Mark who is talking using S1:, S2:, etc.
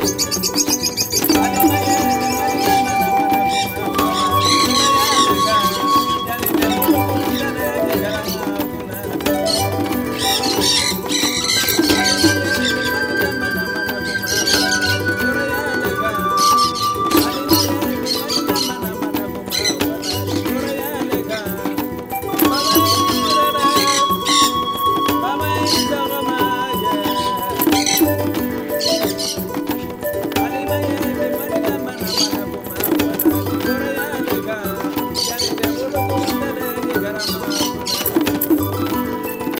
S1: Música